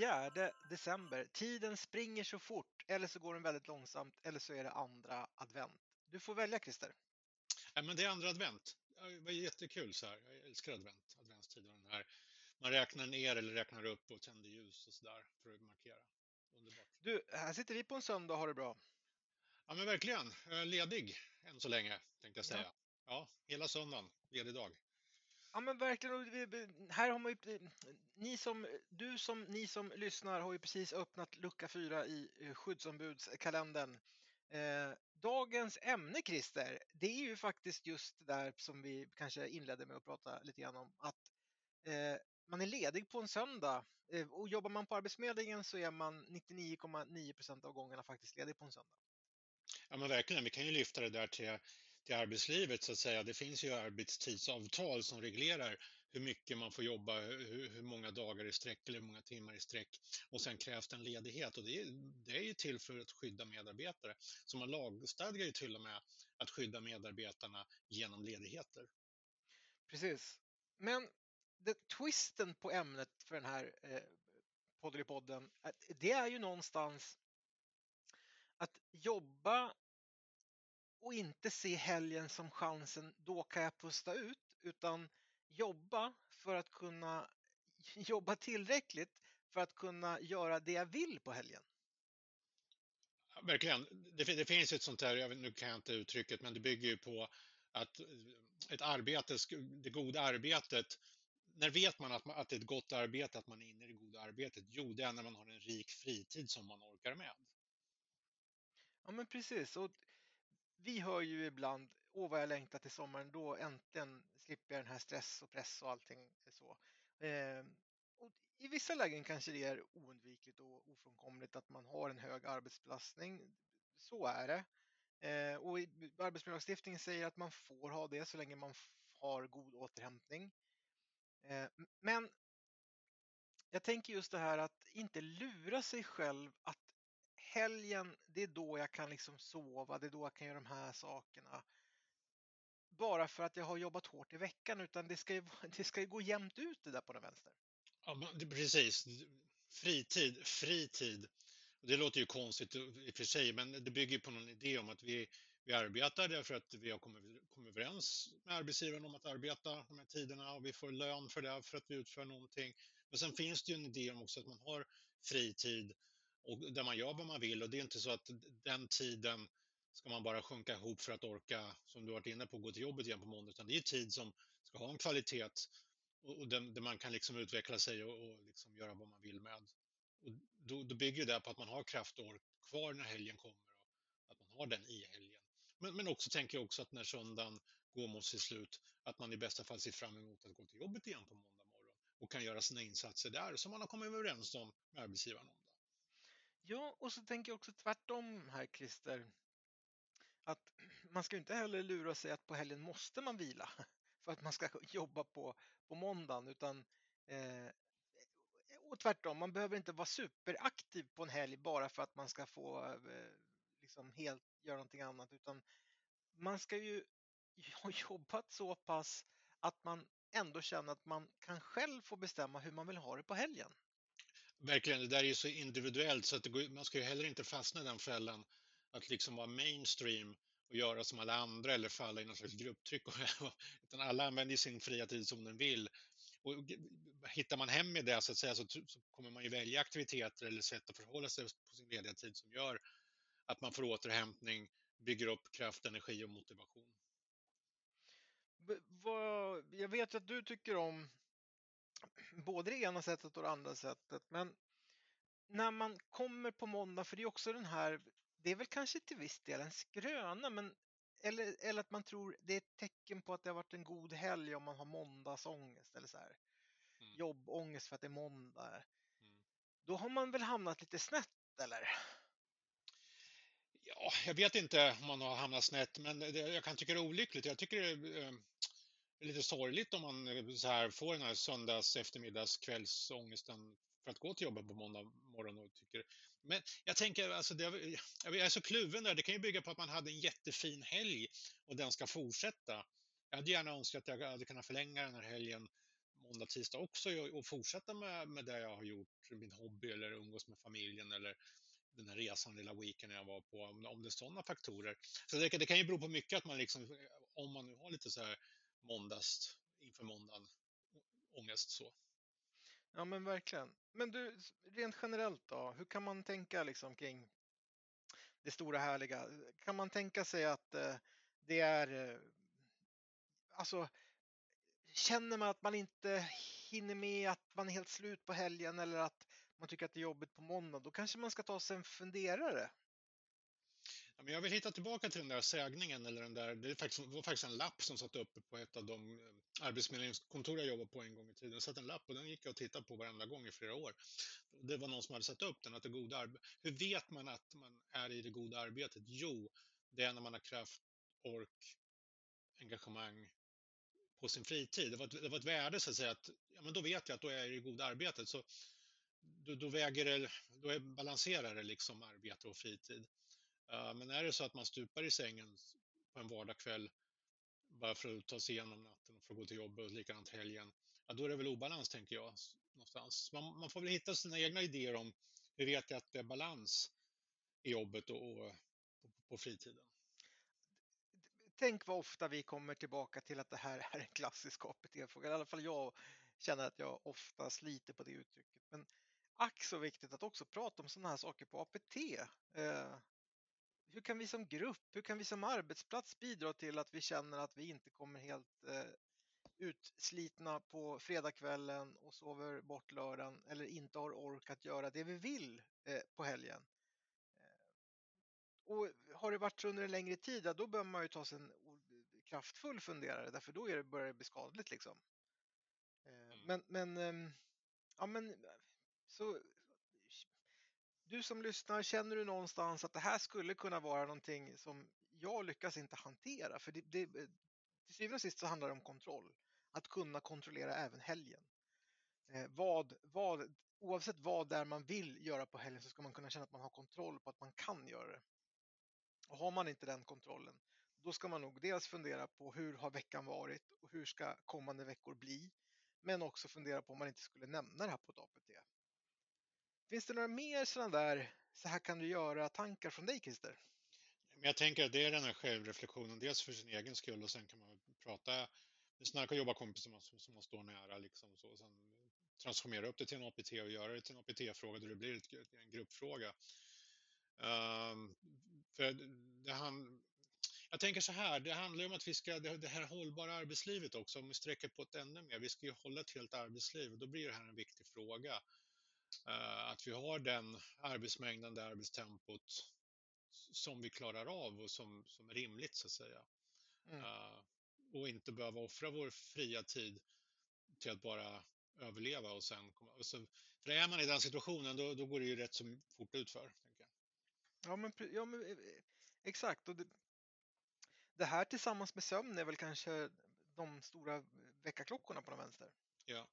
4 december. Tiden springer så fort, eller så går den väldigt långsamt, eller så är det andra advent. Du får välja Christer. Ja, men det är andra advent. Det var jättekul så här. Jag älskar advent, adventstiden. Den här. Man räknar ner eller räknar upp och tänder ljus och sådär för att markera. Underbart. Du, här sitter vi på en söndag och har det bra. Ja, men verkligen. Ledig än så länge, tänkte jag säga. Ja, ja hela söndagen, ledig dag. Ja men verkligen. Här har man ju, eh, ni som, du som ni som lyssnar har ju precis öppnat lucka fyra i eh, skyddsombudskalendern. Eh, dagens ämne Christer, det är ju faktiskt just det där som vi kanske inledde med att prata lite grann om. Att eh, man är ledig på en söndag eh, och jobbar man på Arbetsförmedlingen så är man 99,9 procent av gångerna faktiskt ledig på en söndag. Ja men verkligen, vi kan ju lyfta det där till i arbetslivet så att säga. Det finns ju arbetstidsavtal som reglerar hur mycket man får jobba, hur, hur många dagar i sträck eller hur många timmar i sträck. Och sen krävs det en ledighet och det är, det är ju till för att skydda medarbetare. Så man lagstadgar ju till och med att skydda medarbetarna genom ledigheter. Precis. Men det, twisten på ämnet för den här eh, podden, det är ju någonstans att jobba och inte se helgen som chansen, då kan jag pusta ut, utan jobba för att kunna jobba tillräckligt för att kunna göra det jag vill på helgen. Verkligen. Det, det finns ett sånt här, nu kan jag inte uttrycket, men det bygger ju på att ett arbete, det goda arbetet, när vet man att, man att det är ett gott arbete, att man är inne i det goda arbetet? Jo, det är när man har en rik fritid som man orkar med. Ja, men precis. Och vi hör ju ibland, åh vad jag längtar till sommaren, då äntligen slipper jag den här stress och press och allting eh, så. Eh, och I vissa lägen kanske det är oundvikligt och ofrånkomligt att man har en hög arbetsbelastning. Så är det. Eh, och arbetsmiljölagstiftningen säger att man får ha det så länge man har god återhämtning. Eh, men jag tänker just det här att inte lura sig själv att helgen, det är då jag kan liksom sova, det är då jag kan göra de här sakerna. Bara för att jag har jobbat hårt i veckan, utan det ska ju, det ska ju gå jämnt ut det där på den vänster. Ja, men precis. Fritid, fritid. Det låter ju konstigt i och för sig, men det bygger på någon idé om att vi, vi arbetar därför att vi har kommit, kommit överens med arbetsgivaren om att arbeta de här tiderna och vi får lön för det, för att vi utför någonting. Men sen finns det ju en idé om också att man har fritid och där man gör vad man vill och det är inte så att den tiden ska man bara sjunka ihop för att orka, som du varit inne på, gå till jobbet igen på måndag, utan det är tid som ska ha en kvalitet och, och där, där man kan liksom utveckla sig och, och liksom göra vad man vill med. Och då, då bygger det på att man har kraft och ork kvar när helgen kommer och att man har den i helgen. Men, men också tänker jag också att när söndagen går mot sitt slut, att man i bästa fall ser fram emot att gå till jobbet igen på måndag morgon och kan göra sina insatser där som man har kommit överens om med arbetsgivaren om. Ja, och så tänker jag också tvärtom här Christer. Att man ska inte heller lura sig att på helgen måste man vila för att man ska jobba på, på måndagen utan eh, och tvärtom, man behöver inte vara superaktiv på en helg bara för att man ska få eh, liksom helt göra någonting annat utan man ska ju ha jobbat så pass att man ändå känner att man kan själv få bestämma hur man vill ha det på helgen. Verkligen, det där är ju så individuellt så att går, man ska ju heller inte fastna i den fällan att liksom vara mainstream och göra som alla andra eller falla i någon slags grupptryck. utan alla använder sin fria tid som de vill. Och hittar man hem i det så att säga så, så, kommer man ju välja aktiviteter eller sätt att förhålla sig på sin lediga tid som gör att man får återhämtning, bygger upp kraft, energi och motivation. Jag vet att du tycker om både det ena sättet och det andra sättet. Men när man kommer på måndag, för det är också den här, det är väl kanske till viss del en skröna, men eller, eller att man tror det är ett tecken på att det har varit en god helg om man har måndagsångest eller så här. Mm. Jobbångest för att det är måndag. Mm. Då har man väl hamnat lite snett eller? Ja, jag vet inte om man har hamnat snett, men det, jag kan tycka det är olyckligt. Jag tycker det, eh, lite sorgligt om man eh, så här får den här söndags eftermiddags kvällsångesten för att gå till jobbet på måndag morgon och tycker... Men jag tänker, alltså det, jag är så kluven där. Det kan ju bygga på att man hade en jättefin helg och den ska fortsätta. Jag hade gärna önskat att jag hade kunnat förlänga den här helgen måndag, tisdag också och fortsätta med, med det jag har gjort, min hobby eller umgås med familjen eller den här resan, lilla weekenden jag var på, om, om det är sådana faktorer. Så det, det, kan ju bero på mycket att man liksom, om man nu har lite så här måndags, inför måndagen, ångest så. Ja men verkligen. Men du, rent generellt då, hur kan man tänka liksom kring det stora härliga? Kan man tänka sig att eh, det är, eh, alltså, känner man att man inte hinner med, att man är helt slut på helgen eller att man tycker att det är jobbigt på måndag, då kanske man ska ta sig en funderare. Men jag vill hitta tillbaka till den där sägningen, eller den där, det, faktiskt, var faktiskt en lapp som satt uppe på ett av de eh, arbetsförmedlingskontor jag jobbade på en gång i tiden. Det satt en lapp och den gick jag och tittade på varenda gång i flera år. Det var någon som hade satt upp den, att det goda Hur vet man att man är i det goda arbetet? Jo, det är när man har kraft, ork, engagemang på sin fritid. Det var ett, det var ett värde så att säga, att ja, men då vet jag att då är jag i det goda arbetet. Så då, då väger det, då är, balanserar det liksom arbete och fritid. Eh, men är det så att man stupar i sängen på en vardagskväll bara för att ta sig igenom natten och för att gå till jobbet och likadant helgen, ja, då är det väl obalans tänker jag. någonstans. Man, man får väl hitta sina egna idéer om hur vet jag att det är balans i jobbet och, och på, på fritiden. Tänk vad ofta vi kommer tillbaka till att det här är en klassisk APT-fråga. I alla fall jag känner att jag ofta sliter på det uttrycket. Men ack så viktigt att också prata om sådana här saker på APT. Eh, hur kan vi som grupp, hur kan vi som arbetsplats bidra till att vi känner att vi inte kommer helt eh, utslitna på fredagskvällen och sover bort lördagen eller inte har ork att göra det vi vill eh, på helgen. Och har det varit så under en längre tid, då bör man ju ta sig en kraftfull funderare därför då är det, börjar det bli skadligt liksom. Mm. Men, men, ehm, ja men, så du som lyssnar, känner du någonstans att det här skulle kunna vara någonting som jag lyckas inte hantera? För det, det, till syvende och sist så handlar det om kontroll. Att kunna kontrollera även helgen. Eh, vad, vad, oavsett vad det är man vill göra på helgen så ska man kunna känna att man har kontroll på att man kan göra det. Och har man inte den kontrollen, då ska man nog dels fundera på hur har veckan varit och hur ska kommande veckor bli? Men också fundera på om man inte skulle nämna det här på ett APT. Finns det några mer sådana där, så här kan du göra, tankar från dig Christer? Jag tänker att det är den här självreflektionen, dels för sin egen skull och sen kan man prata med sina jobbarkompisar som, som man står nära. Liksom, så, sen transformera upp det till en APT och göra det till en APT-fråga där det blir ett, en gruppfråga. Um, för det han, jag tänker så här, det handlar om att vi ska, det här hållbara arbetslivet också, om vi sträcker på det ännu mer, vi ska ju hålla ett helt arbetsliv, då blir det här en viktig fråga. Uh, att vi har den arbetsmängden, det arbetstempot som vi klarar av och som, som är rimligt så att säga. Mm. Uh, och inte behöva offra vår fria tid till att bara överleva och sen komma... Och så, för är man i den situationen då, då går det ju rätt så fort utför. Tänker jag. Ja, men, ja, men eh, exakt. Och det, det här tillsammans med sömn är väl kanske de stora väckarklockorna på den vänster. Ja.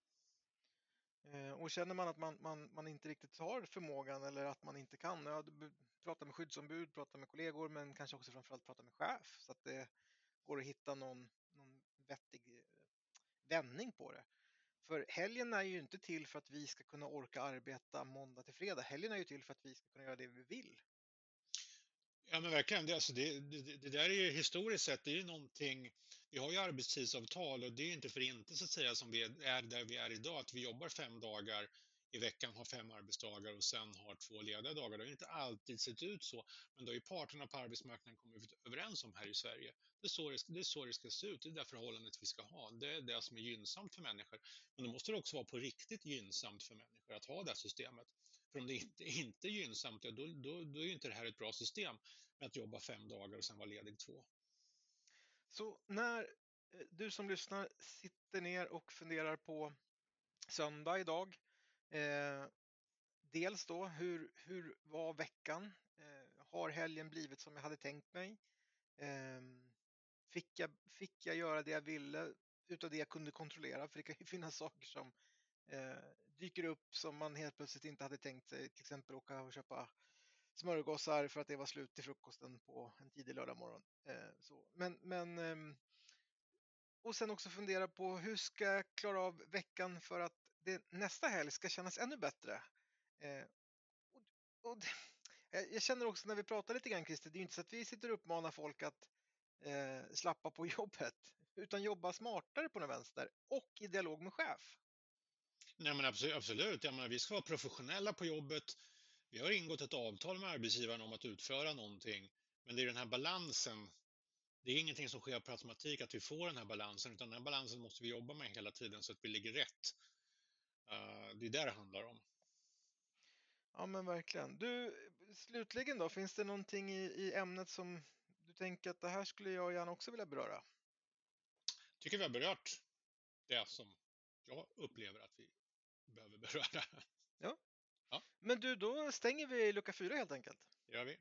Eh, och känner man att man, man, man inte riktigt har förmågan eller att man inte kan, ja, prata med skyddsombud, prata med kollegor men kanske också framförallt prata med chef så att det går att hitta någon, någon vettig eh, vändning på det. För helgen är ju inte till för att vi ska kunna orka arbeta måndag till fredag. Helgen är ju till för att vi ska kunna göra det vi vill. Ja men verkligen, det, alltså det, det, det, där är ju historiskt sett, det är ju någonting, vi har ju arbetstidsavtal och det är ju inte för inte så att säga som vi är där vi är idag, att vi jobbar fem dagar i veckan, har fem arbetsdagar och sen har två lediga dagar. Det har inte alltid sett ut så, men då har ju parterna på arbetsmarknaden kommit överens om här i Sverige. Det är, så det, det är så det ska se ut, det är det förhållandet vi ska ha. Det är det som är gynnsamt för människor. Men då måste det också vara på riktigt gynnsamt för människor att ha det här systemet. Eftersom om det inte, inte är gynnsamt, ja, då, då, då är inte det här ett bra system med att jobba fem dagar och sen vara ledig två. Så när eh, du som lyssnar sitter ner och funderar på söndag idag, eh, dels då hur, hur var veckan? Eh, har helgen blivit som jag hade tänkt mig? Eh, fick, jag, fick jag göra det jag ville utav det jag kunde kontrollera? För det kan ju finnas saker som eh, dyker upp som man helt plötsligt inte hade tänkt sig, till exempel åka och köpa smörgåsar för att det var slut till frukosten på en tidig lördag morgon. Eh, så. Men, men ehm, och sen också fundera på hur ska jag klara av veckan för att det, nästa helg ska kännas ännu bättre. Eh, och, och, det, jag känner också när vi pratar lite grann Christer, det är inte så att vi sitter och uppmanar folk att eh, slappa på jobbet, utan jobba smartare på den vänster och i dialog med chef. Nej men absolut. Jag menar, vi ska vara professionella på jobbet. Vi har ingått ett avtal med arbetsgivaren om att utföra någonting, men det är den här balansen. Det är ingenting som sker per automatik att vi får den här balansen, utan den här balansen måste vi jobba med hela tiden så att vi ligger rätt. Uh, det är det det handlar om. Ja men verkligen. Du, slutligen då, finns det någonting i, i ämnet som du tänker att det här skulle jag gärna också vilja beröra? Tycker vi har berört det som jag upplever att vi behöver beröra. Ja. ja. Men du, då stänger vi lucka fyra helt enkelt. Gör vi.